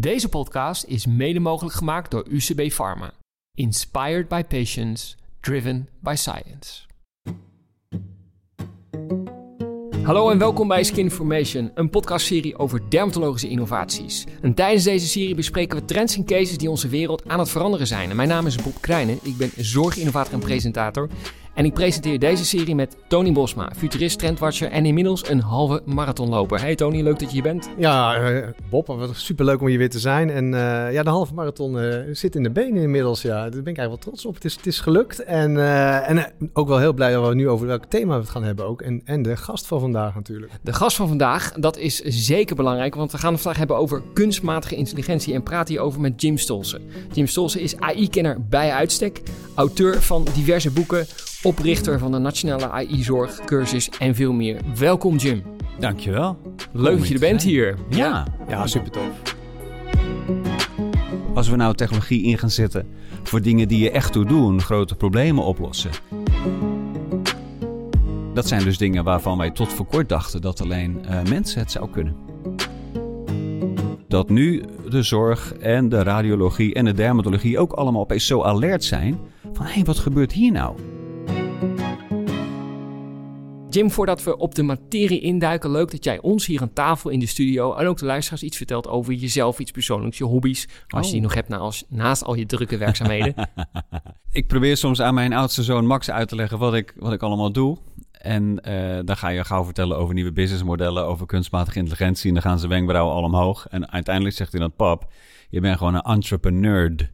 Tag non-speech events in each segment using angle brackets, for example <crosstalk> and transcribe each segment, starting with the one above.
Deze podcast is mede mogelijk gemaakt door UCB Pharma. Inspired by patients, driven by science. Hallo en welkom bij Skinformation, een podcastserie over dermatologische innovaties. En tijdens deze serie bespreken we trends en cases die onze wereld aan het veranderen zijn. En mijn naam is Bob Krijnen, ik ben zorginnovator en presentator. En ik presenteer deze serie met Tony Bosma, futurist, trendwatcher en inmiddels een halve marathonloper. Hey Tony, leuk dat je hier bent. Ja, uh, Bob, wat superleuk om hier weer te zijn. En uh, ja, de halve marathon uh, zit in de benen inmiddels. Ja, daar ben ik eigenlijk wel trots op. Het is, het is gelukt. En, en ook wel heel blij dat we nu over welk thema we het gaan hebben ook. En, en de gast van vandaag natuurlijk. De gast van vandaag, dat is zeker belangrijk, want we gaan het vandaag hebben over kunstmatige intelligentie en praten hierover met Jim Stolze. Jim Stolze is AI-kenner bij uitstek, auteur van diverse boeken oprichter van de Nationale AI-zorg, cursus en veel meer. Welkom Jim. Dankjewel. Leuk dat je er bent hier. Ja, ja super tof. Als we nou technologie in gaan zetten voor dingen die je echt toe doen, grote problemen oplossen. Dat zijn dus dingen waarvan wij tot voor kort dachten dat alleen uh, mensen het zou kunnen. Dat nu de zorg en de radiologie en de dermatologie ook allemaal opeens zo alert zijn van hé, hey, wat gebeurt hier nou? Jim, voordat we op de materie induiken, leuk dat jij ons hier aan tafel in de studio en ook de luisteraars iets vertelt over jezelf, iets persoonlijks, je hobby's, als je die oh. nog hebt naast, naast al je drukke werkzaamheden. <laughs> ik probeer soms aan mijn oudste zoon Max uit te leggen wat ik, wat ik allemaal doe. En uh, dan ga je gauw vertellen over nieuwe businessmodellen, over kunstmatige intelligentie. En dan gaan ze wenkbrauwen al omhoog. En uiteindelijk zegt hij dan, pap, je bent gewoon een entrepreneur.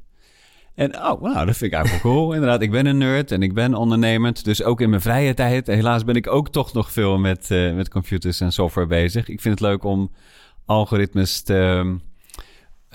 En oh, nou, dat vind ik eigenlijk wel cool. Inderdaad, ik ben een nerd en ik ben ondernemend. Dus ook in mijn vrije tijd, helaas ben ik ook toch nog veel met, uh, met computers en software bezig. Ik vind het leuk om algoritmes te,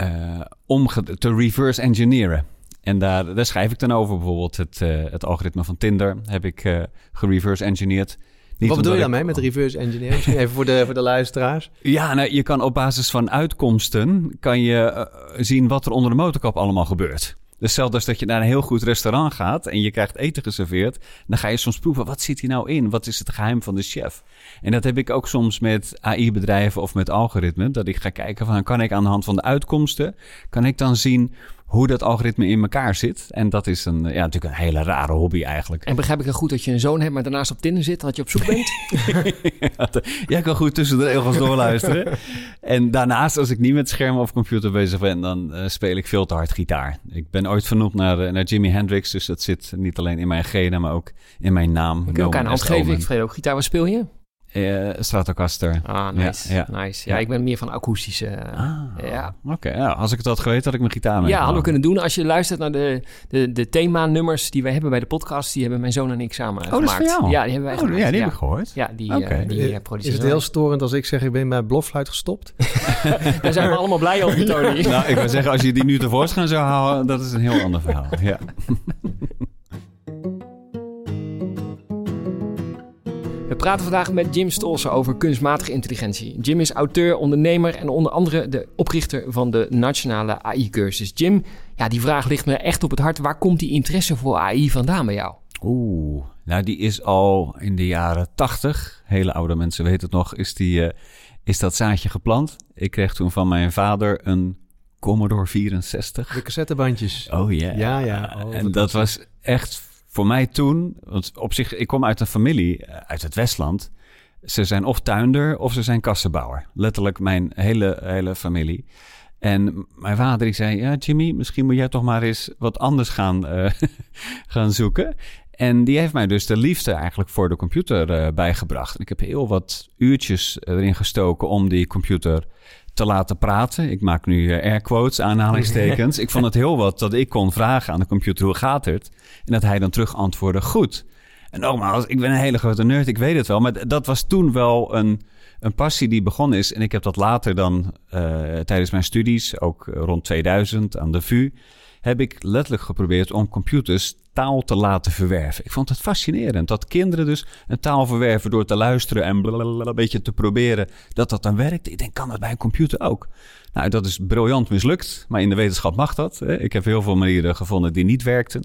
uh, te reverse engineeren. En daar, daar schrijf ik dan over. Bijvoorbeeld het, uh, het algoritme van Tinder heb ik gereverse engineerd. Niet Wat bedoel je daarmee met reverse engineering? Even voor de, voor de luisteraars. Ja, nou, je kan op basis van uitkomsten kan je, zien wat er onder de motorkap allemaal gebeurt. Dus als dat je naar een heel goed restaurant gaat en je krijgt eten geserveerd, dan ga je soms proeven, wat zit hier nou in? Wat is het geheim van de chef? En dat heb ik ook soms met AI-bedrijven of met algoritmen, dat ik ga kijken van, kan ik aan de hand van de uitkomsten, kan ik dan zien hoe dat algoritme in elkaar zit. En dat is een, ja, natuurlijk een hele rare hobby eigenlijk. En begrijp ik er goed dat je een zoon hebt, maar daarnaast op Tinder zit, dat je op zoek bent? <laughs> Jij kan goed tussen de regels doorluisteren. en daarnaast, als ik niet met schermen of computer bezig ben, dan uh, speel ik veel te hard gitaar. Ik ben ooit vernoemd naar, uh, naar Jimi Hendrix, dus dat zit niet alleen in mijn genen, maar ook in mijn naam. Ik elkaar een hand geven, ik speel ook gitaar. Wat speel je? Uh, Stratocaster. Ah, nice. Ja, nice. Ja, ik ben meer van akoestische. Ah, ja. Oké, ja, als ik het had geweten, had ik mijn gitaar mee. Ja, hadden we kunnen doen. Als je luistert naar de, de, de thema-nummers die we hebben bij de podcast, die hebben mijn zoon en ik samen oh, gemaakt. Dat is jou? Ja, die hebben wij oh, gemaakt. Ja, die heb ik gehoord. Ja, die, okay. uh, die uh, Is het heel storend als ik zeg, ik ben bij blokfluit gestopt? <laughs> Daar zijn we allemaal blij om, <laughs> Tony. nou, ik wil zeggen, als je die nu tevoorschijn zou houden, dat is een heel ander verhaal. Ja. <laughs> praten vandaag met Jim Stolze over kunstmatige intelligentie. Jim is auteur, ondernemer en onder andere de oprichter van de Nationale AI-cursus. Jim, ja, die vraag ligt me echt op het hart. Waar komt die interesse voor AI vandaan bij jou? Oeh, nou die is al in de jaren tachtig. Hele oude mensen weten het nog. Is, die, uh, is dat zaadje geplant? Ik kreeg toen van mijn vader een Commodore 64. De cassettebandjes. Oh yeah. ja. Ja, oh, en dat was echt voor mij toen, want op zich, ik kom uit een familie eh, uit het Westland. Ze zijn of tuinder of ze zijn kassenbouwer. Letterlijk mijn hele, hele familie. En mijn vader die zei, ja Jimmy, misschien moet jij toch maar eens wat anders gaan, uh, <laughs> gaan zoeken. En die heeft mij dus de liefde eigenlijk voor de computer uh, bijgebracht. En ik heb heel wat uurtjes erin gestoken om die computer te laten praten. Ik maak nu uh, air quotes, aanhalingstekens. <laughs> ik vond het heel wat dat ik kon vragen aan de computer hoe gaat het? En dat hij dan terug antwoordde goed. En nogmaals, ik ben een hele grote nerd, ik weet het wel. Maar dat was toen wel een, een passie die begonnen is. En ik heb dat later dan uh, tijdens mijn studies, ook rond 2000 aan de VU heb ik letterlijk geprobeerd om computers taal te laten verwerven. Ik vond het fascinerend dat kinderen dus een taal verwerven door te luisteren en een beetje te proberen dat dat dan werkt. Ik denk, kan dat bij een computer ook? Nou, dat is briljant mislukt, maar in de wetenschap mag dat. Ik heb heel veel manieren gevonden die niet werkten.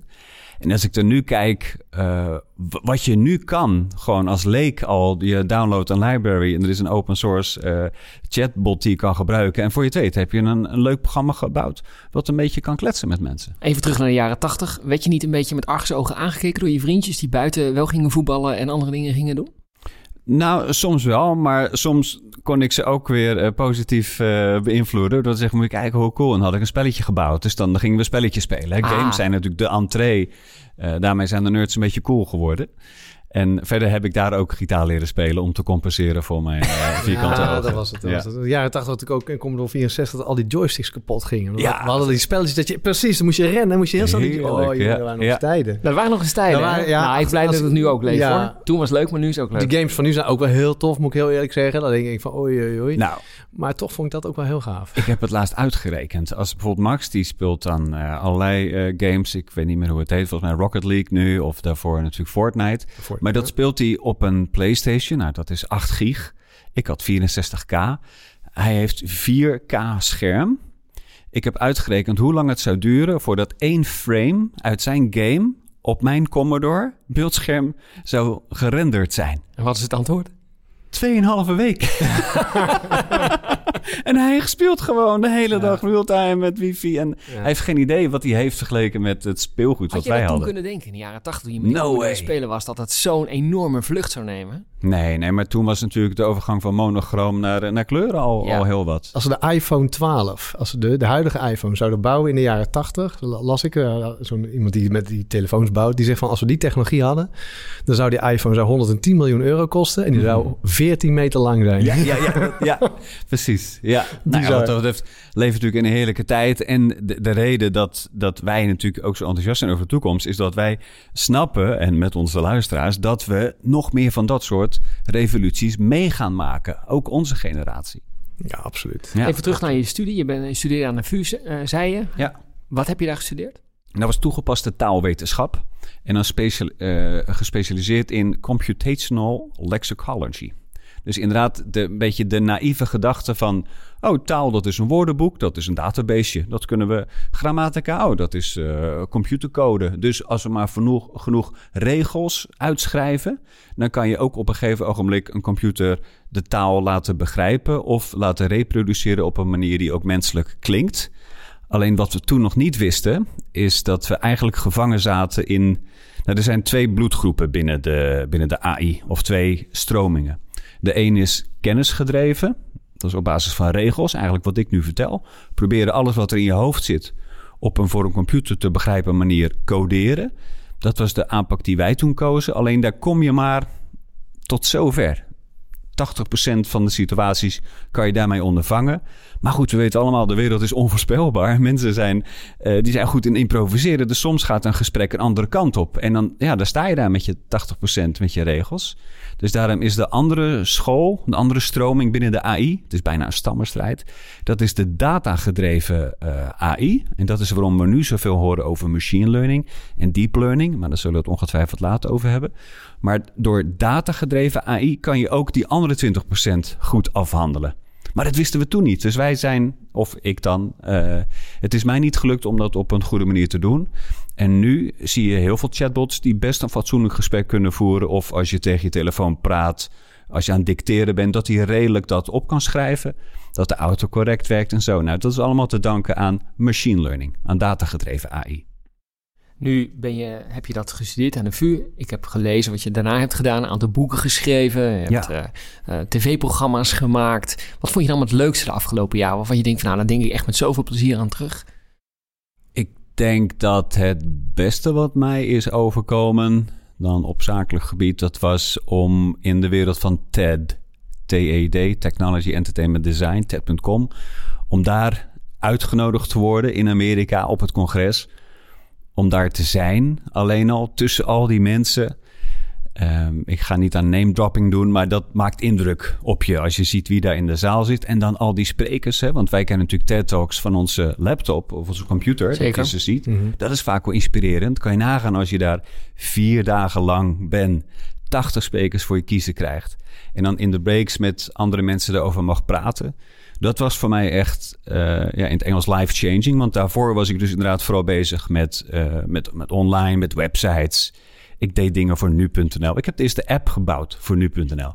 En als ik er nu kijk, uh, wat je nu kan, gewoon als leek al, je downloadt een library en er is een open source uh, chatbot die je kan gebruiken. En voor je het weet heb je een, een leuk programma gebouwd wat een beetje kan kletsen met mensen. Even terug naar de jaren tachtig. Werd je niet een beetje met argusogen aangekeken door je vriendjes die buiten wel gingen voetballen en andere dingen gingen doen? Nou, soms wel, maar soms kon ik ze ook weer uh, positief uh, beïnvloeden. Door te zeggen, moet ik kijken hoe cool. En had ik een spelletje gebouwd. Dus dan, dan gingen we spelletjes spelen. Ah. Games zijn natuurlijk de entree. Uh, daarmee zijn de nerds een beetje cool geworden. En verder heb ik daar ook gitaar leren spelen om te compenseren voor mijn <laughs> uh, vierkante ja, dat was het. Dat ja. was het. De jaren 80 had ik ook in Commodore 64 dat al die joysticks kapot gingen. Ja. We hadden die spelletjes dat je precies, dan moest je rennen, moest je heel snel. Oh, je, waren nog eens tijden. Dat waren nog eens tijden. Waren, ja, nou, ik blij dat het nu ook leeft hoor. Toen was het leuk, maar nu is het ook leuk. Die games van nu zijn ook wel heel tof, moet ik heel eerlijk zeggen. Dan denk ik van oei oei oei. Nou, maar toch vond ik dat ook wel heel gaaf. Ik heb het laatst uitgerekend. Als bijvoorbeeld Max die speelt dan uh, allerlei uh, games. Ik weet niet meer hoe het heet. Volgens mij Rocket League nu of daarvoor natuurlijk Fortnite. Fortnite. Maar dat speelt hij op een PlayStation. Nou, dat is 8 gig. Ik had 64k. Hij heeft 4K scherm. Ik heb uitgerekend hoe lang het zou duren voordat één frame uit zijn game op mijn Commodore beeldscherm zou gerenderd zijn. En wat is het antwoord? Tweeënhalve week. <laughs> <laughs> en hij speelt gewoon de hele dag real-time met wifi. En hij heeft geen idee wat hij heeft vergeleken met het speelgoed wat wij hadden. Had je kunnen denken in de jaren tachtig, toen je met no spelen was, dat het zo'n enorme vlucht zou nemen? Nee, nee, maar toen was natuurlijk de overgang van monochroom naar, naar kleuren al, al heel wat. Als we de iPhone 12, als we de, de huidige iPhone zouden bouwen in de jaren 80, las ik, uh, zo'n iemand die met die telefoons bouwt, die zegt van als we die technologie hadden, dan zou die iPhone zou 110 miljoen euro kosten en die zou 14 mhm. meter lang zijn. Ja, ja, ja, <laughs> ja precies. Ja. Nou, wat dat betreft leven natuurlijk in een heerlijke tijd. En de, de reden dat, dat wij natuurlijk ook zo enthousiast zijn over de toekomst, is dat wij snappen, en met onze luisteraars, dat we nog meer van dat soort revoluties mee gaan maken. Ook onze generatie. Ja, absoluut. Even terug naar je studie. Je, bent, studeerde aan de VU, uh, zei je. Ja. Wat heb je daar gestudeerd? Dat was toegepaste taalwetenschap. En dan special, uh, gespecialiseerd in computational lexicology. Dus inderdaad, de, een beetje de naïeve gedachte van... oh, taal, dat is een woordenboek, dat is een databaseje. Dat kunnen we... Grammatica, oh, dat is uh, computercode. Dus als we maar genoeg, genoeg regels uitschrijven... dan kan je ook op een gegeven ogenblik een computer de taal laten begrijpen... of laten reproduceren op een manier die ook menselijk klinkt... Alleen wat we toen nog niet wisten, is dat we eigenlijk gevangen zaten in. Nou, er zijn twee bloedgroepen binnen de, binnen de AI, of twee stromingen. De een is kennisgedreven. Dat is op basis van regels, eigenlijk wat ik nu vertel. Proberen alles wat er in je hoofd zit op een voor een computer te begrijpen manier coderen. Dat was de aanpak die wij toen kozen. Alleen daar kom je maar tot zover. 80% van de situaties kan je daarmee ondervangen. Maar goed, we weten allemaal, de wereld is onvoorspelbaar. <laughs> Mensen zijn, uh, die zijn goed in improviseren. Dus soms gaat een gesprek een andere kant op. En dan, ja, dan sta je daar met je 80% met je regels. Dus daarom is de andere school, de andere stroming binnen de AI, het is bijna een stammenstrijd, dat is de datagedreven uh, AI. En dat is waarom we nu zoveel horen over machine learning en deep learning. Maar daar zullen we het ongetwijfeld later over hebben. Maar door datagedreven AI kan je ook die andere 20% goed afhandelen. Maar dat wisten we toen niet. Dus wij zijn, of ik dan, uh, het is mij niet gelukt om dat op een goede manier te doen. En nu zie je heel veel chatbots die best een fatsoenlijk gesprek kunnen voeren. Of als je tegen je telefoon praat, als je aan het dicteren bent, dat hij redelijk dat op kan schrijven. Dat de auto correct werkt en zo. Nou, dat is allemaal te danken aan machine learning, aan datagedreven AI. Nu ben je, heb je dat gestudeerd aan de VU. Ik heb gelezen wat je daarna hebt gedaan. Een aantal boeken geschreven. Je hebt uh, uh, tv-programma's gemaakt. Wat vond je dan het leukste de afgelopen jaar? Waarvan je denkt van nou, daar denk ik echt met zoveel plezier aan terug. Ik denk dat het beste wat mij is overkomen dan op zakelijk gebied... dat was om in de wereld van TED, TED, Technology Entertainment Design, TED.com... om daar uitgenodigd te worden in Amerika op het congres om daar te zijn. Alleen al tussen al die mensen. Um, ik ga niet aan name dropping doen, maar dat maakt indruk op je als je ziet wie daar in de zaal zit. En dan al die sprekers, hè? want wij kennen natuurlijk TED Talks van onze laptop of onze computer. Zeker. Dat je ze ziet. Mhm. Dat is vaak wel inspirerend. Kan je nagaan als je daar vier dagen lang bent, 80 sprekers voor je kiezen krijgt. En dan in de breaks met andere mensen erover mag praten Dat was voor mij echt uh, ja, in het Engels life-changing. Want daarvoor was ik dus inderdaad vooral bezig met, uh, met, met online, met websites. Ik deed dingen voor nu.nl. Ik heb eerst de app gebouwd voor nu.nl.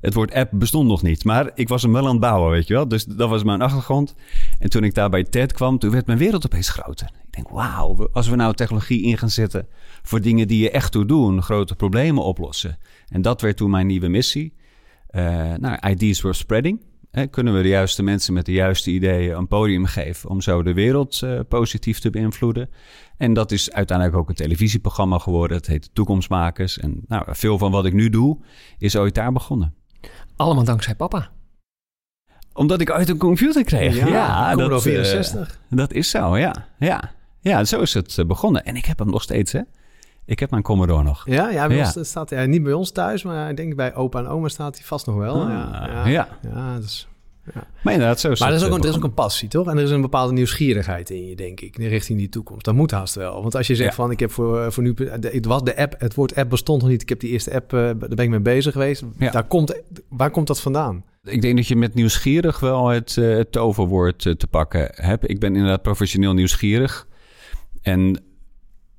Het woord app bestond nog niet, maar ik was hem wel aan het bouwen, weet je wel. Dus dat was mijn achtergrond. En toen ik daar bij TED kwam, toen werd mijn wereld opeens groter. Ik denk, wauw, als we nou technologie in gaan zetten voor dingen die je echt toe doen, grote problemen oplossen. En dat werd toen mijn nieuwe missie. Uh, nou, ideas were spreading. Kunnen we de juiste mensen met de juiste ideeën een podium geven om zo de wereld uh, positief te beïnvloeden? En dat is uiteindelijk ook een televisieprogramma geworden. Het heet Toekomstmakers. En nou, veel van wat ik nu doe is ooit daar begonnen. Allemaal dankzij papa. Omdat ik ooit een computer kreeg. Ja, ja dat, 64. Uh, dat is zo, ja. ja. Ja, zo is het begonnen. En ik heb hem nog steeds, hè. Ik heb mijn Commodore nog. Ja, ja, ja. Ons, staat hij niet bij ons thuis, maar ik denk bij opa en oma staat hij vast nog wel. Ah, ja, ja. ja. ja dus, ja. Maar inderdaad, zo Maar er is, ook een, er is ook een passie, toch? En er is een bepaalde nieuwsgierigheid in je, denk ik, richting die toekomst. Dat moet haast wel. Want als je zegt van, ik heb voor, voor nu... Het was de app, het woord app bestond nog niet. Ik heb die eerste app, uh, daar ben ik mee bezig geweest. Daar komt, waar komt dat vandaan? Ik denk dat je met nieuwsgierig wel het, uh, het toverwoord uh, te pakken hebt. Ik ben inderdaad professioneel nieuwsgierig. En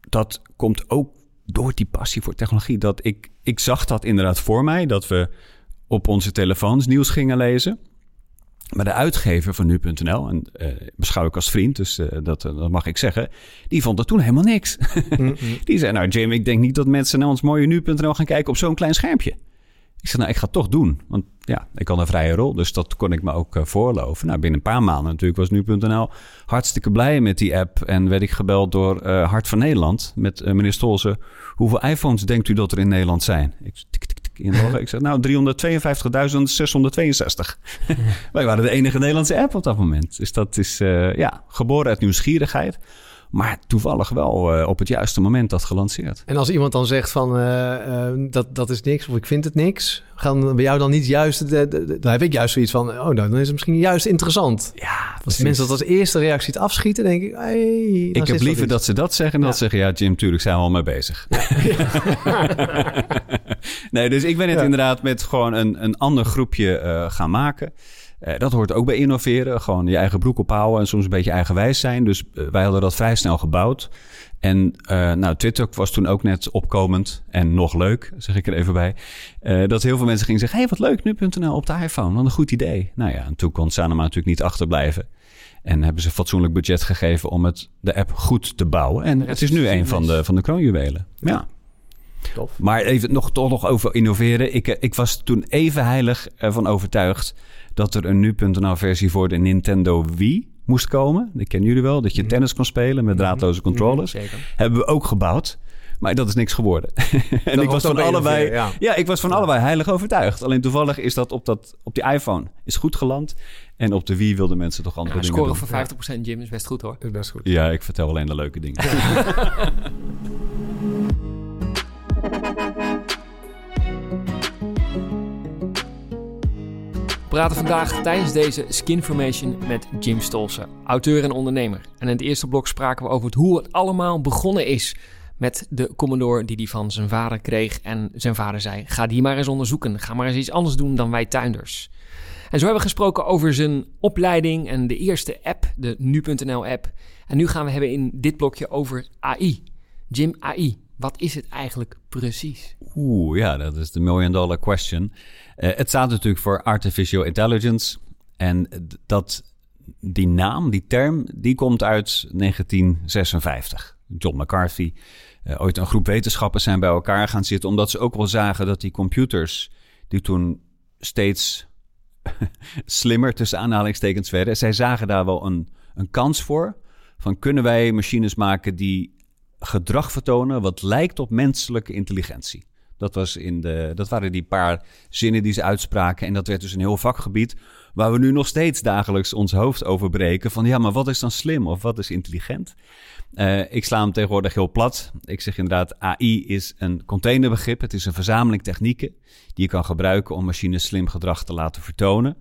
dat komt ook door die passie voor technologie. Dat ik, ik zag dat inderdaad voor mij, dat we op onze telefoons nieuws gingen lezen. Maar de uitgever van nu.nl, en uh, beschouw ik als vriend, dus uh, dat, dat mag ik zeggen, die vond dat toen helemaal niks. <laughs> Die zei, nou Jim, ik denk niet dat mensen naar ons mooie nu.nl gaan kijken op zo'n klein schermpje. Ik zei, nou, ik ga het toch doen. Want ja, ik had een vrije rol, dus dat kon ik me ook uh, voorloven. Nou, binnen een paar maanden natuurlijk was nu.nl hartstikke blij met die app. En werd ik gebeld door uh, Hart van Nederland met uh, meneer Stolze. Hoeveel iPhones denkt u dat er in Nederland zijn? Ik, tik, ik zeg, nou, 352.662. <laughs> Wij waren de enige Nederlandse app op dat moment. Dus dat is, ja, geboren uit nieuwsgierigheid. Maar toevallig wel uh, op het juiste moment dat gelanceerd. En als iemand dan zegt van uh, uh, dat, dat is niks of ik vind het niks, gaan bij jou dan niet juist, de, de, de, dan heb ik juist zoiets van, oh nou, dan is het misschien juist interessant. Ja, als mensen dat als eerste reactie het afschieten, denk ik, hey, ik heb liever dat ze dat zeggen dan ja. dat zeggen, ja Jim, tuurlijk zijn we al mee bezig. Ja. <laughs> nee, dus ik ben het inderdaad met gewoon een, een ander groepje gaan maken. Uh, dat hoort ook bij innoveren. Gewoon je eigen broek ophouden en soms een beetje eigenwijs zijn. Dus uh, wij hadden dat vrij snel gebouwd. En uh, nou, Twitter was toen ook net opkomend en nog leuk, zeg ik er even bij. dat heel veel mensen gingen zeggen, hey, wat leuk, nu.nl op de iPhone. Wat een goed idee. Nou ja, en toen kon Sanoma natuurlijk niet achterblijven. En hebben ze fatsoenlijk budget gegeven om het, de app goed te bouwen. En het is nu een van de, van de kroonjuwelen. Ja. Maar even nog, toch nog over innoveren. Ik, ik was toen even heilig ervan overtuigd dat er een nu.nl versie voor de Nintendo Wii moest komen. Dat kennen jullie wel, dat je tennis kon spelen met draadloze controllers. Hebben we ook gebouwd. Maar dat is niks geworden. <laughs> en ik was van allebei. Ja. ja. ik was van allebei heilig overtuigd. Alleen toevallig is dat op, dat op die iPhone is goed geland. En op de Wii wilden mensen toch andere ja, dingen doen. Scoren van 50% Jim is best goed hoor. Is best goed. Ja, ik vertel alleen de leuke dingen. <laughs> praten vandaag tijdens deze Skinformation met Jim Stolse, auteur en ondernemer. En in het eerste blok spraken we over hoe het allemaal begonnen is met de Commodore die hij van zijn vader kreeg. En zijn vader zei, ga die maar eens onderzoeken, ga maar eens iets anders doen dan wij tuinders. En zo hebben we gesproken over zijn opleiding en de eerste app, de Nu.nl app. En nu gaan we hebben in dit blokje over AI. Jim, AI, wat is het eigenlijk precies? Oeh, ja, dat is de million dollar question. Uh, het staat natuurlijk voor artificial intelligence. En dat, die naam, die term, die komt uit 1956. John McCarthy, uh, ooit een groep wetenschappers zijn bij elkaar gaan zitten... omdat ze ook wel zagen dat die computers, die toen steeds <laughs> slimmer tussen aanhalingstekens werden... zij zagen daar wel een, een kans voor... van kunnen wij machines maken die gedrag vertonen wat lijkt op menselijke intelligentie. Dat, was in de, dat waren die paar zinnen die ze uitspraken. En dat werd dus een heel vakgebied waar we nu nog steeds dagelijks ons hoofd over breken. Van ja, maar wat is dan slim of wat is intelligent? Uh, ik sla hem tegenwoordig heel plat. Ik zeg inderdaad, AI is een containerbegrip. Het is een verzameling technieken die je kan gebruiken om machines slim gedrag te laten vertonen.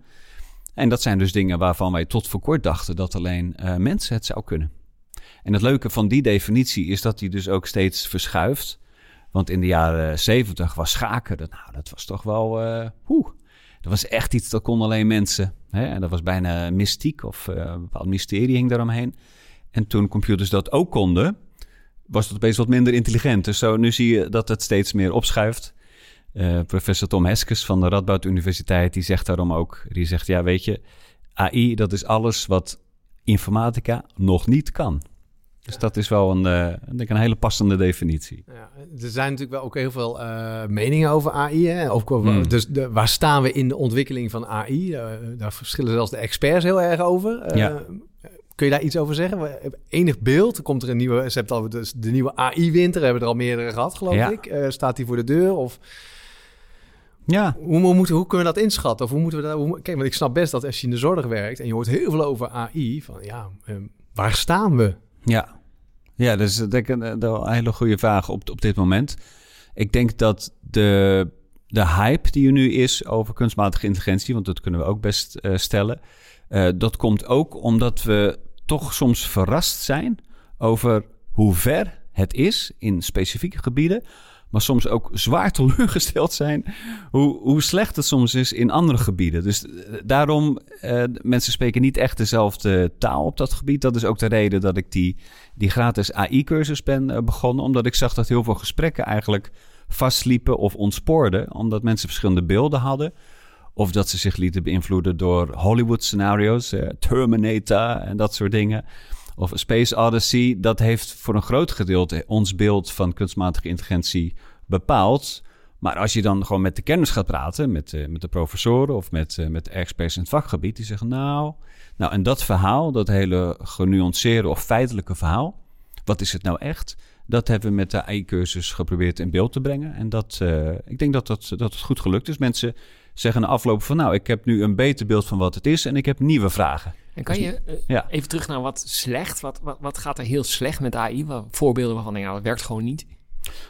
En dat zijn dus dingen waarvan wij tot voor kort dachten dat alleen uh, mensen het zou kunnen. En het leuke van die definitie is dat die dus ook steeds verschuift. Want in de jaren zeventig was schaken, dat, nou, dat was toch wel... Uh, Dat was echt iets dat kon alleen mensen. Hè? En dat was bijna mystiek of uh, een bepaald mysterie hing daaromheen. En toen computers dat ook konden, was het opeens wat minder intelligent. Dus zo, nu zie je dat het steeds meer opschuift. Uh, professor Tom Heskes van de Radboud Universiteit, die zegt daarom ook, die zegt, ja weet je, AI, dat is alles wat informatica nog niet kan. Dus dat is wel een, uh, denk een hele passende definitie. Ja, er zijn natuurlijk wel ook heel veel uh, meningen over AI. Hè? Of, hmm. Dus de, waar staan we in de ontwikkeling van AI? Uh, daar verschillen zelfs de experts heel erg over. Ja. Kun je daar iets over zeggen? Enig beeld? Komt er een nieuwe... Ze hebben al dus de nieuwe AI-winter. hebben er al meerdere gehad, geloof ik. staat die voor de deur? Of... Ja. Hoe, hoe, moeten, hoe kunnen we dat inschatten? Of hoe moeten we dat... Hoe, kijk, want ik snap best dat als je in de zorg werkt... en je hoort heel veel over AI... van ja, waar staan we? Ja. Ja, dat is ik een, een hele goede vraag op, op dit moment. Ik denk dat de, de hype die er nu is over kunstmatige intelligentie, want dat kunnen we ook best uh, stellen, uh, dat komt ook omdat we toch soms verrast zijn over hoe ver het is in specifieke gebieden, maar soms ook zwaar <laughs> teleurgesteld zijn hoe, hoe slecht het soms is in andere gebieden. Dus eh, daarom, uh, mensen spreken niet echt dezelfde taal op dat gebied. Dat is ook de reden dat ik die, die gratis AI-cursus ben uh, begonnen, omdat ik zag dat heel veel gesprekken eigenlijk vastliepen of ontspoorden, omdat mensen verschillende beelden hadden. Of dat ze zich lieten beïnvloeden door Hollywood-scenario's, Terminator en dat soort dingen of Space Odyssey, dat heeft voor een groot gedeelte ons beeld van kunstmatige intelligentie bepaald. Maar als je dan gewoon met de kennis gaat praten, met, uh, met de professoren of met, uh, met experts in het vakgebied, die zeggen nou, nou en dat verhaal, dat hele genuanceerde of feitelijke verhaal, wat is het nou echt? Dat hebben we met de AI-cursus geprobeerd in beeld te brengen. En dat, uh, ik denk dat, dat, dat het goed gelukt is. Mensen zeggen na afloop van nou, ik heb nu een beter beeld van wat het is en ik heb nieuwe vragen. En kan je uh, even terug naar wat slecht, wat, wat, wat gaat er heel slecht met AI? Wat, voorbeelden waarvan denk nou, dat werkt gewoon niet?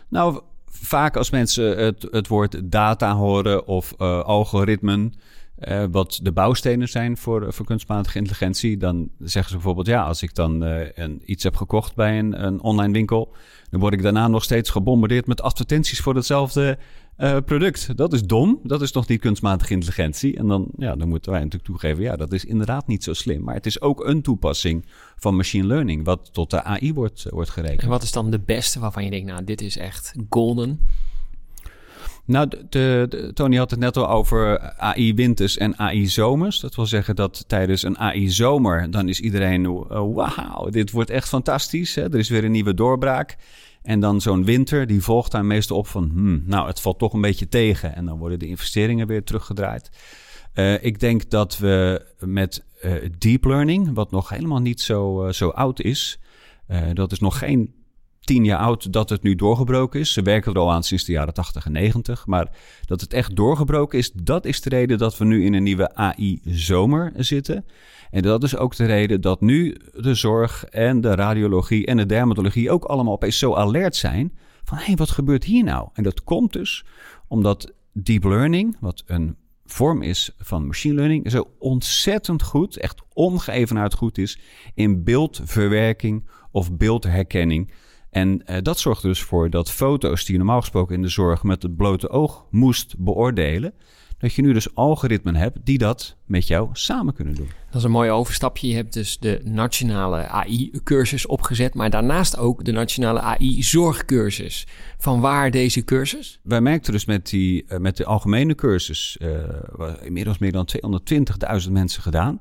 Nou, vaak als mensen het, het woord data horen of uh, algoritmen, uh, wat de bouwstenen zijn voor, voor kunstmatige intelligentie, dan zeggen ze bijvoorbeeld, ja, als ik dan uh, een, iets heb gekocht bij een, een online winkel, dan word ik daarna nog steeds gebombardeerd met advertenties voor hetzelfde uh, product. Dat is dom. Dat is nog niet kunstmatige intelligentie. En dan, ja, dan moeten wij natuurlijk toegeven, ja, dat is inderdaad niet zo slim. Maar het is ook een toepassing van machine learning, wat tot de AI wordt, wordt gerekend. En wat is dan de beste waarvan je denkt, nou, dit is echt golden? Nou, de, de, Tony had het net al over AI-winters en AI-zomers. Dat wil zeggen dat tijdens een AI-zomer, dan is iedereen, uh, wauw, dit wordt echt fantastisch. Hè? Er is weer een nieuwe doorbraak. En dan zo'n winter, die volgt daar meestal op van, hmm, nou, het valt toch een beetje tegen. En dan worden de investeringen weer teruggedraaid. Uh, ik denk dat we met uh, deep learning, wat nog helemaal niet zo, uh, zo oud is, dat is nog geen tien jaar oud dat het nu doorgebroken is. Ze werken er al aan sinds de jaren 80 en 90. Maar dat het echt doorgebroken is, dat is de reden dat we nu in een nieuwe AI-zomer zitten. En dat is ook de reden dat nu de zorg en de radiologie en de dermatologie ook allemaal opeens zo alert zijn. Van hé, hey, wat gebeurt hier nou? En dat komt dus omdat deep learning, wat een vorm is van machine learning, zo ontzettend goed, echt ongeëvenaard goed is in beeldverwerking of beeldherkenning. En uh, dat zorgt dus voor dat foto's die je normaal gesproken in de zorg met het blote oog moest beoordelen, dat je nu dus algoritmen hebt die dat met jou samen kunnen doen. Dat is een mooi overstapje. Je hebt dus de nationale AI-cursus opgezet, maar daarnaast ook de nationale AI-zorgcursus. Van waar deze cursus? Wij merkten dus met, die, uh, met de algemene cursus, uh, inmiddels meer dan 220.000 mensen gedaan.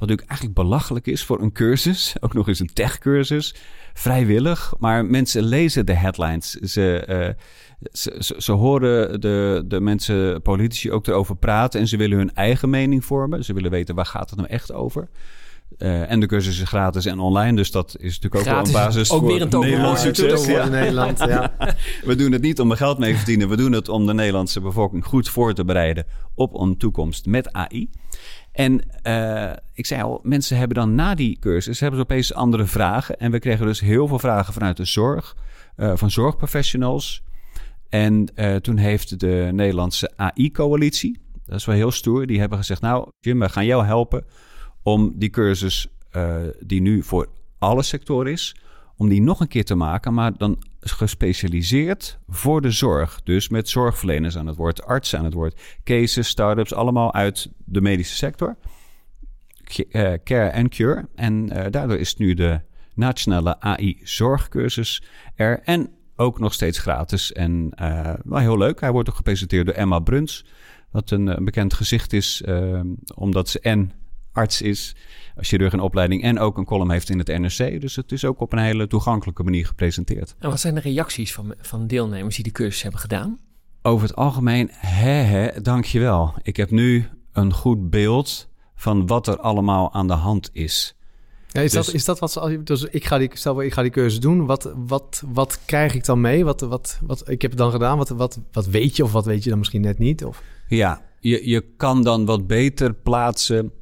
Wat natuurlijk eigenlijk belachelijk is voor een cursus, <laughs> ook nog eens een techcursus, vrijwillig. Maar mensen lezen de headlines. Ze, uh, ze, ze, ze, horen de, de mensen, politici ook erover praten en ze willen hun eigen mening vormen. Ze willen weten waar gaat het nou echt over. Uh, en de cursus is gratis en online, dus dat is natuurlijk ook wel een basis ook voor weer een Nederlands succes. Ja. Nederland, ja. <laughs> we doen het niet om er geld mee te verdienen. We doen het om de Nederlandse bevolking goed voor te bereiden op een toekomst met AI. En uh, ik zei al, mensen hebben dan na die cursus hebben ze opeens andere vragen. En we kregen dus heel veel vragen vanuit de zorg, uh, van zorgprofessionals. En uh, toen heeft de Nederlandse AI-coalitie, dat is wel heel stoer, die hebben gezegd: Nou, Jim, we gaan jou helpen om die cursus, die nu voor alle sectoren is, om die nog een keer te maken, maar dan gespecialiseerd voor de zorg. Dus met zorgverleners aan het woord, artsen aan het woord, cases, start-ups, allemaal uit de medische sector. Eh, care and Cure. En uh, daardoor is nu de nationale AI-zorgcursus er. En ook nog steeds gratis en uh, wel heel leuk. Hij wordt ook gepresenteerd door Emma Bruns. Wat een, een bekend gezicht is, omdat ze en arts is, chirurg in opleiding en ook een column heeft in het NRC. Dus het is ook op een hele toegankelijke manier gepresenteerd. En wat zijn de reacties van, van deelnemers die de cursus hebben gedaan? Over het algemeen, hè, hè, dankjewel. Ik heb nu een goed beeld van wat er allemaal aan de hand is. Ja, is, dat, dus- is dat wat ze. Dus ik ga die, stel, ik ga die cursus doen. Wat, wat, wat krijg ik dan mee? Wat, wat, wat, ik heb het dan gedaan. Wat, wat, wat weet je of wat weet je dan misschien net niet? Of? Ja, je, je kan dan wat beter plaatsen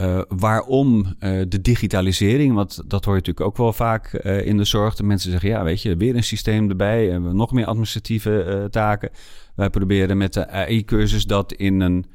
uh, waarom uh, de digitalisering, want dat hoor je natuurlijk ook wel vaak uh, in de zorg. De mensen zeggen, ja, weet je, weer een systeem erbij en nog meer administratieve taken. Wij proberen met de AI-cursus dat in een,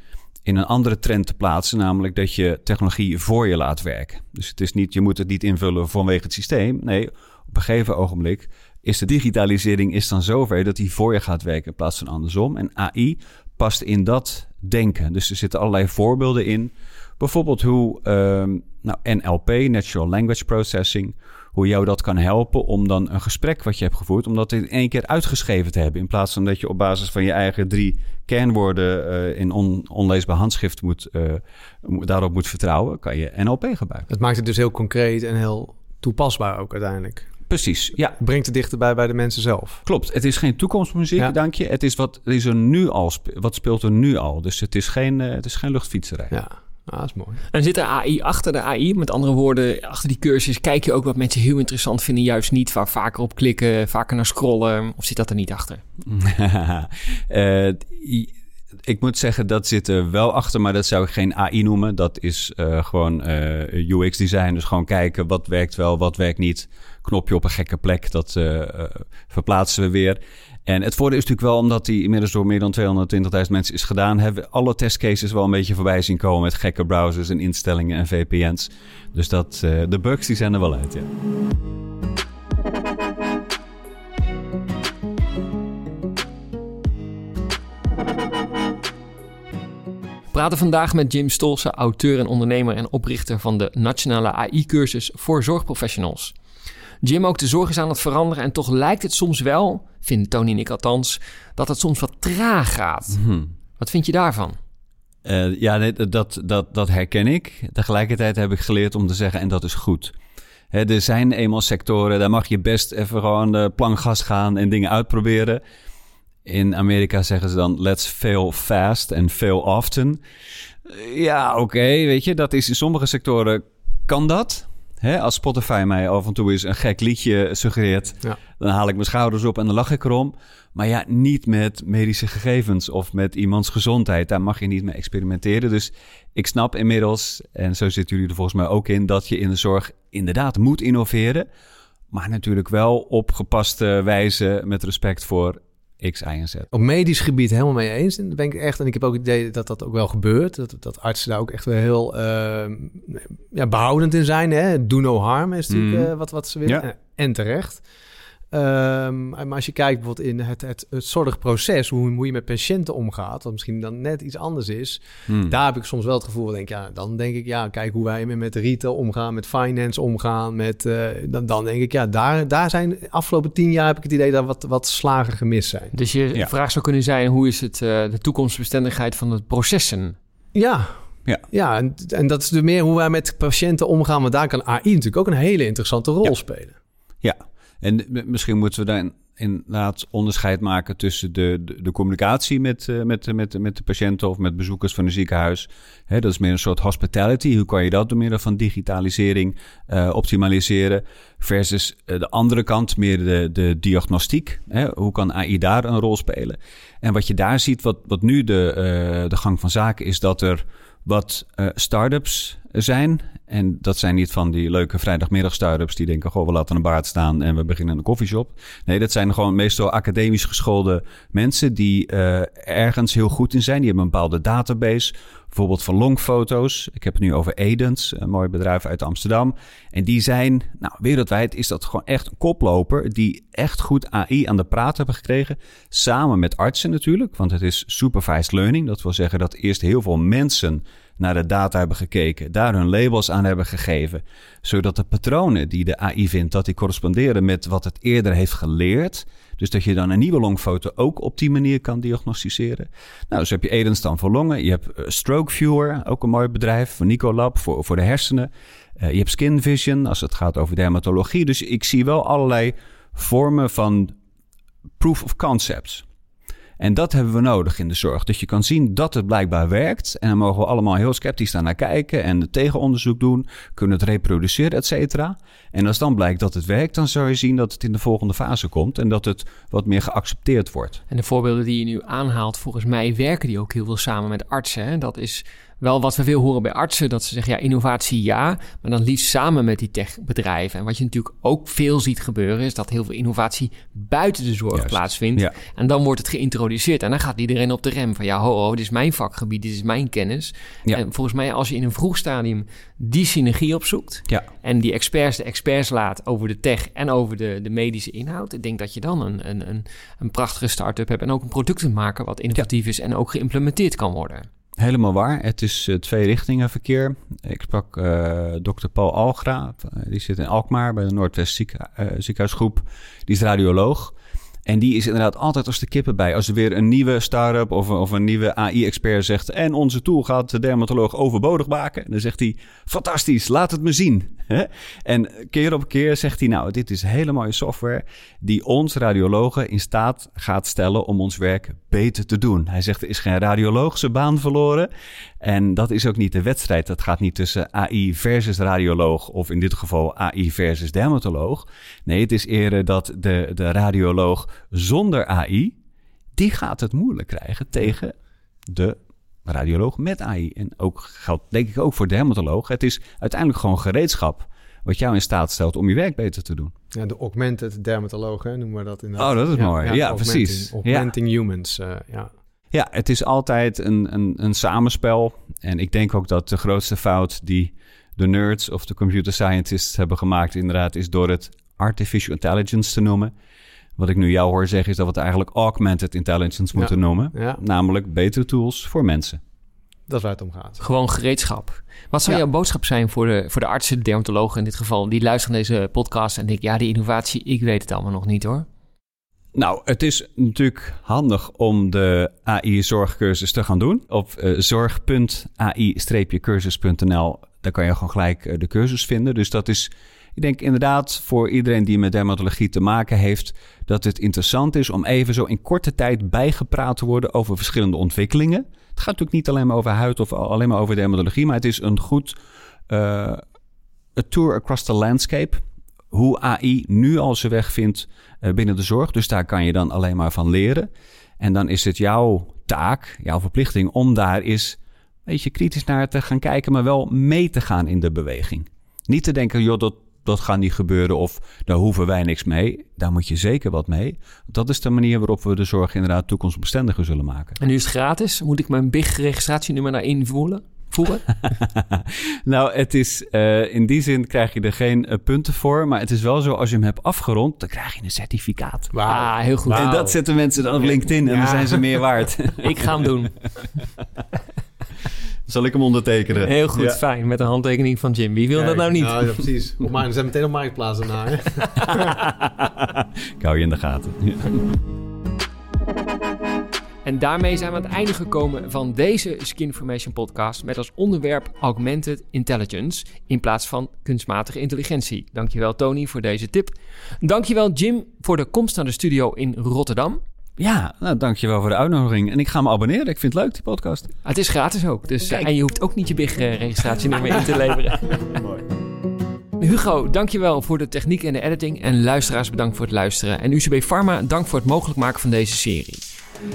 in een andere trend te plaatsen, namelijk dat je technologie voor je laat werken. Dus het is niet, je moet het niet invullen vanwege het systeem. Nee, op een gegeven ogenblik is de digitalisering is dan zover dat die voor je gaat werken in plaats van andersom. En AI past in dat denken. Dus er zitten allerlei voorbeelden in Bijvoorbeeld hoe um, nou, NLP, Natural Language Processing, hoe jou dat kan helpen om dan een gesprek wat je hebt gevoerd, om dat in één keer uitgeschreven te hebben. In plaats van dat je op basis van je eigen drie kernwoorden uh, in on, onleesbaar handschrift moet, uh, daarop moet vertrouwen, kan je NLP gebruiken. Het maakt het dus heel concreet en heel toepasbaar ook uiteindelijk. Precies, ja. Brengt het dichterbij bij de mensen zelf. Klopt. Het is geen toekomstmuziek, ja. dank je. Het is wat is er nu al, wat speelt er nu al. Dus het is geen, uh, het is geen luchtfietserij. Ja. Ah, dat is mooi. En zit er AI achter de AI? Met andere woorden, achter die cursus kijk je ook wat mensen heel interessant vinden, juist niet. Waar vaker op klikken, vaker naar scrollen. Of zit dat er niet achter? <laughs> uh, ik moet zeggen, dat zit er wel achter, maar dat zou ik geen AI noemen. Dat is uh, gewoon uh, UX design. Dus gewoon kijken wat werkt wel, wat werkt niet. Knopje op een gekke plek, dat uh, verplaatsen we weer. En het voordeel is natuurlijk wel, omdat die inmiddels door meer dan 220.000 mensen is gedaan, hebben alle testcases wel een beetje voorbij zien komen met gekke browsers en instellingen en VPN's. Dus dat, uh, de bugs die zijn er wel uit, ja. We praten vandaag met Jim Stolse, auteur en ondernemer en oprichter van de Nationale AI-cursus voor zorgprofessionals. Jim, ook de zorg is aan het veranderen en toch lijkt het soms wel, vindt Tony en ik althans, dat het soms wat traag gaat. Hmm. Wat vind je daarvan? Uh, ja, dat, dat, dat herken ik. Tegelijkertijd heb ik geleerd om te zeggen, en dat is goed. er zijn eenmaal sectoren, daar mag je best even gewoon de plankgas gaan en dingen uitproberen. In Amerika zeggen ze dan, let's fail fast and fail often. Ja, oké, weet je, dat is in sommige sectoren kan dat. Hè, als Spotify mij af en toe eens een gek liedje suggereert, dan haal ik mijn schouders op en dan lach ik erom. Maar ja, niet met medische gegevens of met iemands gezondheid. Daar mag je niet mee experimenteren. Dus ik snap inmiddels, en zo zitten jullie er volgens mij ook in, dat je in de zorg inderdaad moet innoveren. Maar natuurlijk wel op gepaste wijze met respect voor X, Y en Z. Op medisch gebied helemaal mee eens. En ben ik echt. En ik heb ook het idee dat dat ook wel gebeurt. Dat, dat artsen daar ook echt wel heel uh, ja, behoudend in zijn. Hè? Do no harm is natuurlijk uh, wat, wat ze willen. Ja. En terecht. Um, maar als je kijkt bijvoorbeeld in het, het, het zorgproces, hoe, hoe je met patiënten omgaat, wat misschien dan net iets anders is, hmm. daar heb ik soms wel het gevoel, denk, ja, dan denk ik, ja, kijk hoe wij met retail omgaan, met finance omgaan, met, uh, dan, dan denk ik, ja, daar, daar zijn afgelopen tien jaar heb ik het idee dat wat, wat slagen gemist zijn. Dus je ja. vraag zou kunnen zijn, hoe is het uh, de toekomstbestendigheid van het processen? Ja, ja, ja en, en dat is dus meer hoe wij met patiënten omgaan. Want daar kan AI natuurlijk ook een hele interessante rol ja. spelen. Ja, en misschien moeten we daar inderdaad onderscheid maken tussen de, de, communicatie met, uh, met, met, met de patiënten of met bezoekers van een ziekenhuis. Dat is meer een soort hospitality. Hoe kan je dat door middel van digitalisering uh, optimaliseren? Versus de andere kant, meer de, de diagnostiek. Hoe kan AI daar een rol spelen? En wat je daar ziet, wat, wat nu de, de gang van zaken is, dat er wat uh, start-ups zijn. En dat zijn niet van die leuke vrijdagmiddag start-ups die denken: goh, we laten een baard staan en we beginnen een koffieshop. Nee, dat zijn gewoon meestal academisch geschoolde mensen die uh, ergens heel goed in zijn. Die hebben een bepaalde database bijvoorbeeld van longfoto's. Ik heb het nu over Edens, een mooi bedrijf uit Amsterdam. En die zijn, nou, wereldwijd is dat gewoon echt een koploper die echt goed AI aan de praat hebben gekregen. Samen met artsen natuurlijk, want het is supervised learning. Dat wil zeggen dat eerst heel veel mensen naar de data hebben gekeken, daar hun labels aan hebben gegeven, zodat de patronen die de AI vindt, dat die corresponderen met wat het eerder heeft geleerd. Dus dat je dan een nieuwe longfoto ook op die manier kan diagnosticeren. Nou, dus heb je Edens dan voor longen. Je hebt uh, Stroke Viewer, ook een mooi bedrijf van Nicolab voor, voor de hersenen. Uh, je hebt Skin Vision als het gaat over dermatologie. Dus ik zie wel allerlei vormen van proof of concepts. En dat hebben we nodig in de zorg. Dat je kan zien dat het blijkbaar werkt. En dan mogen we allemaal heel sceptisch daar naar kijken en het tegenonderzoek doen. Kunnen het reproduceren, et cetera. En als dan blijkt dat het werkt, dan zou je zien dat het in de volgende fase komt. En dat het wat meer geaccepteerd wordt. En de voorbeelden die je nu aanhaalt, volgens mij werken die ook heel veel samen met artsen. Dat is wel wat we veel horen bij artsen, dat ze zeggen ja, innovatie ja, maar dan liefst samen met die techbedrijven. En wat je natuurlijk ook veel ziet gebeuren, is dat heel veel innovatie buiten de zorg plaatsvindt. En dan wordt het geïntroduceerd en dan gaat iedereen op de rem van ja, ho, ho, dit is mijn vakgebied, dit is mijn kennis. Ja. En volgens mij als je in een vroeg stadium die synergie opzoekt ja. en die experts de experts laat over de tech en over de, de medische inhoud, ik denk dat je dan een, een, een, een prachtige start-up hebt en ook een product te maken wat innovatief is en ook geïmplementeerd kan worden. Helemaal waar. Het is uh, twee richtingen verkeer. Ik sprak uh, dokter Paul Algra, die zit in Alkmaar bij de Noordwest ziek, ziekenhuisgroep. Die is radioloog. En die is inderdaad altijd als de kippen bij. Als er weer een nieuwe start-up of, of een nieuwe AI-expert zegt... en onze tool gaat de dermatoloog overbodig maken... dan zegt hij, fantastisch, laat het me zien. <laughs> en keer op keer zegt hij... nou, dit is hele mooie software... die ons radiologen in staat gaat stellen om ons werk beter te doen. Hij zegt, er is geen radiologische baan verloren... En dat is ook niet de wedstrijd. Dat gaat niet tussen AI versus radioloog of in dit geval AI versus dermatoloog. Nee, het is eerder dat de, de radioloog zonder AI, die gaat het moeilijk krijgen tegen de radioloog met AI. En ook geldt denk ik ook voor dermatoloog. Het is uiteindelijk gewoon gereedschap wat jou in staat stelt om je werk beter te doen. Ja, de augmented dermatoloog noemen we dat inderdaad. Oh, dat is mooi. Ja, precies. Augmenting humans, uh, ja. Ja, het is altijd een, een, een samenspel. En ik denk ook dat de grootste fout die de nerds of de computer scientists hebben gemaakt, inderdaad, is door het artificial intelligence te noemen. Wat ik nu jou hoor zeggen, is dat we het eigenlijk augmented intelligence moeten noemen. Namelijk betere tools voor mensen. Dat is waar het om gaat. Gewoon gereedschap. Wat zou jouw boodschap zijn voor de, voor de artsen, de dermatologen in dit geval, die luisteren naar deze podcast en denken, ja, die innovatie, ik weet het allemaal nog niet hoor. Nou, het is natuurlijk handig om de AI-zorgcursus te gaan doen. Op uh, zorg.ai-cursus.nl, daar kan je gewoon gelijk uh, de cursus vinden. Dus dat is, ik denk inderdaad voor iedereen die met dermatologie te maken heeft, dat het interessant is om even zo in korte tijd bijgepraat te worden over verschillende ontwikkelingen. Het gaat natuurlijk niet alleen maar over huid of alleen maar over dermatologie, maar het is een goed a tour across the landscape hoe AI nu al zijn weg vindt uh, binnen de zorg. Dus daar kan je dan alleen maar van leren. En dan is het jouw taak, jouw verplichting om daar eens een beetje kritisch naar te gaan kijken, maar wel mee te gaan in de beweging. Niet te denken, joh, dat, dat gaat niet gebeuren of daar hoeven wij niks mee. Daar moet je zeker wat mee. Dat is de manier waarop we de zorg inderdaad toekomstbestendiger zullen maken. En nu is het gratis. Moet ik mijn BIG-registratienummer naar invoeren? <laughs> nou, het is uh, in die zin krijg je er geen uh, punten voor. Maar het is wel zo, als je hem hebt afgerond, dan krijg je een certificaat. Wow. Ah, heel goed. En dat zetten mensen dan op LinkedIn en dan zijn ze meer waard. <laughs> ik ga hem doen. <laughs> Zal ik hem ondertekenen? Heel goed, fijn. Met een handtekening van Jim. Wie wil dat nou niet? Nou, ja, precies. Op mijn, zijn meteen op marktplaats daarna. ik hou je in de gaten. En daarmee zijn we aan het einde gekomen van deze Skin Information podcast met als onderwerp Augmented Intelligence in plaats van kunstmatige intelligentie. Dankjewel Tony voor deze tip. Dankjewel Jim voor de komst naar de studio in Rotterdam. Ja, nou, dankjewel voor de uitnodiging. En ik ga me abonneren. Ik vind het leuk, die podcast. het is gratis ook. Dus, uh, en je hoeft ook niet je BIG-registratienummer in te leveren. <laughs> Mooi. Hugo, dankjewel voor de techniek en de editing. En luisteraars, bedankt voor het luisteren. En UCB Pharma, dank voor het mogelijk maken van deze serie.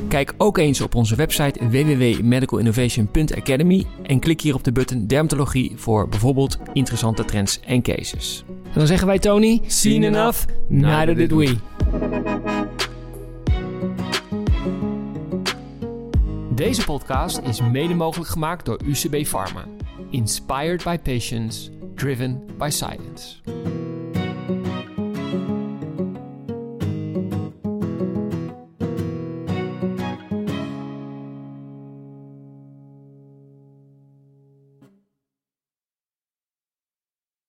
Kijk ook eens op onze website www.medicalinnovation.academy en klik hier op de button dermatologie voor bijvoorbeeld interessante trends en cases. En dan zeggen wij Tony, seen enough, neither did we. Deze podcast is mede mogelijk gemaakt door UCB Pharma. Inspired by patients, driven by science.